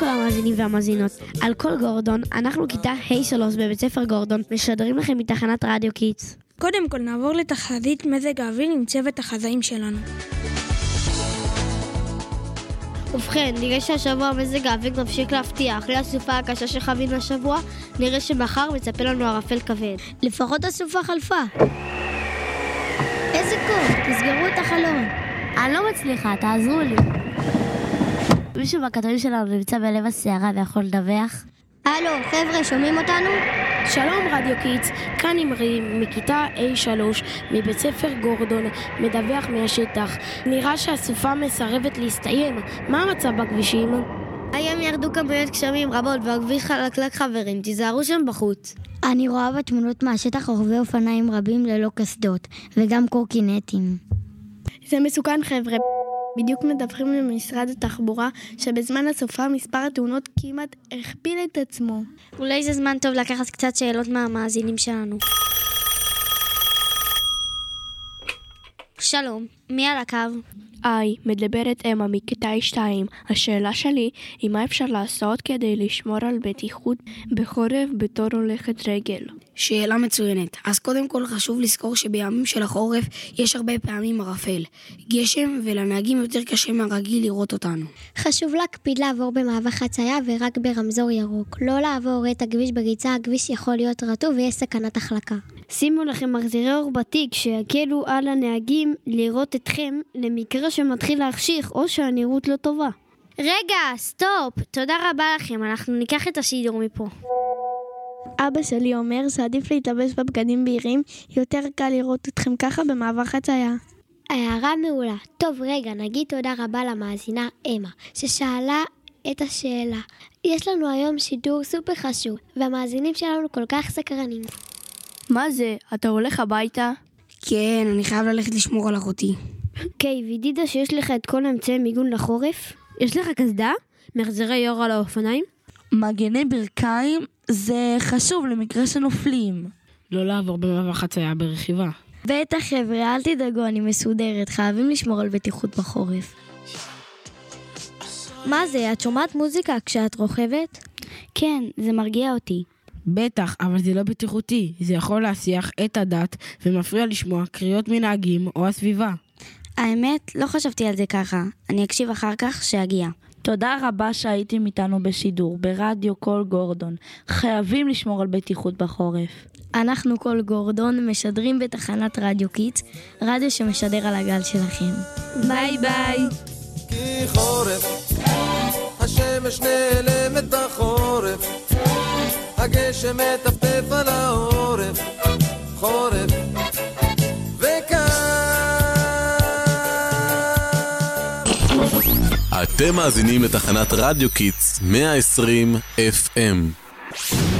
לכל המאזינים והמאזינות. על קול גורדון, אנחנו כיתה ה'3 בבית ספר גורדון, משדרים לכם מתחנת רדיו Kids. קודם כל נעבור לתחזית מזג האוויר עם צוות החזאים שלנו. ובכן, נראה שהשבוע מזג האוויר ממשיך להפתיע. אחרי הסופה הקשה שחווינו השבוע, נראה שמחר מצפה לנו ערפל כבד. לפחות הסופה חלפה. איזה קור, תסגרו את החלון. אני לא מצליחה, תעזרו לי. מישהו מהכתבים שלנו נמצא בלב הסערה ויכול לדווח? הלו, חבר'ה, שומעים אותנו? שלום רדיו Kids, כאן אמרי מכיתה ה'3 מבית ספר גורדון, מדווח מהשטח. נראה שהסופה מסרבת להסתיים, מה המצב בכבישים? היום ירדו כמויות גשמים רבות והכביש חלקלק חברים, תיזהרו שם בחוץ. אני רואה בתמונות מהשטח רוכבי אופניים רבים ללא קסדות, וגם קורקינטים. זה מסוכן חבר'ה. בדיוק מדווחים למשרד התחבורה שבזמן הסופה מספר התאונות כמעט הכפיל את עצמו. אולי זה זמן טוב לקחת קצת שאלות מהמאזינים שלנו. שלום, מי על הקו? היי, מדברת אמה מכיתה 2. השאלה שלי היא מה אפשר לעשות כדי לשמור על בטיחות בחורף בתור הולכת רגל. שאלה מצוינת. אז קודם כל חשוב לזכור שבימים של החורף יש הרבה פעמים ערפל, גשם, ולנהגים יותר קשה מהרגיל לראות אותנו. חשוב להקפיד לעבור במעבר חצייה ורק ברמזור ירוק. לא לעבור את הכביש בריצה, הכביש יכול להיות רטוב ויש סכנת החלקה. שימו לכם מחזירי אור בתיק שיקלו על הנהגים לראות אתכם למקרה שמתחיל להחשיך או שהנראות לא טובה. רגע, סטופ! תודה רבה לכם, אנחנו ניקח את השידור מפה. אבא שלי אומר שעדיף להתלבש בבגדים בהירים, יותר קל לראות אתכם ככה במעבר חצייה. הערה מעולה. טוב, רגע, נגיד תודה רבה למאזינה אמה, ששאלה את השאלה. יש לנו היום שידור סופר חשוב, והמאזינים שלנו כל כך סקרנים. מה זה? אתה הולך הביתה? כן, אני חייב ללכת לשמור על אחותי. קיי, וידעת שיש לך את כל האמצעי מיגון לחורף? יש לך קסדה? מחזרי אור על האופניים? מגני ברכיים זה חשוב למקרה שנופלים. לא לעבור במעבר חצייה ברכיבה. בטח חבר'ה, אל תדאגו, אני מסודרת, חייבים לשמור על בטיחות בחורף. מה זה, את שומעת מוזיקה כשאת רוכבת? כן, זה מרגיע אותי. בטח, אבל זה לא בטיחותי. זה יכול להסיח את הדת ומפריע לשמוע קריאות מנהגים או הסביבה. האמת, לא חשבתי על זה ככה. אני אקשיב אחר כך כשאגיע. תודה רבה שהייתם איתנו בשידור, ברדיו קול גורדון. חייבים לשמור על בטיחות בחורף. אנחנו קול גורדון משדרים בתחנת רדיו Kids, רדיו שמשדר על הגל שלכם. ביי ביי. כי חורף, השמש נעלמת בחורף, הגשם מטפטף על העורף, חורף, אתם מאזינים לתחנת רדיו קיטס 120 FM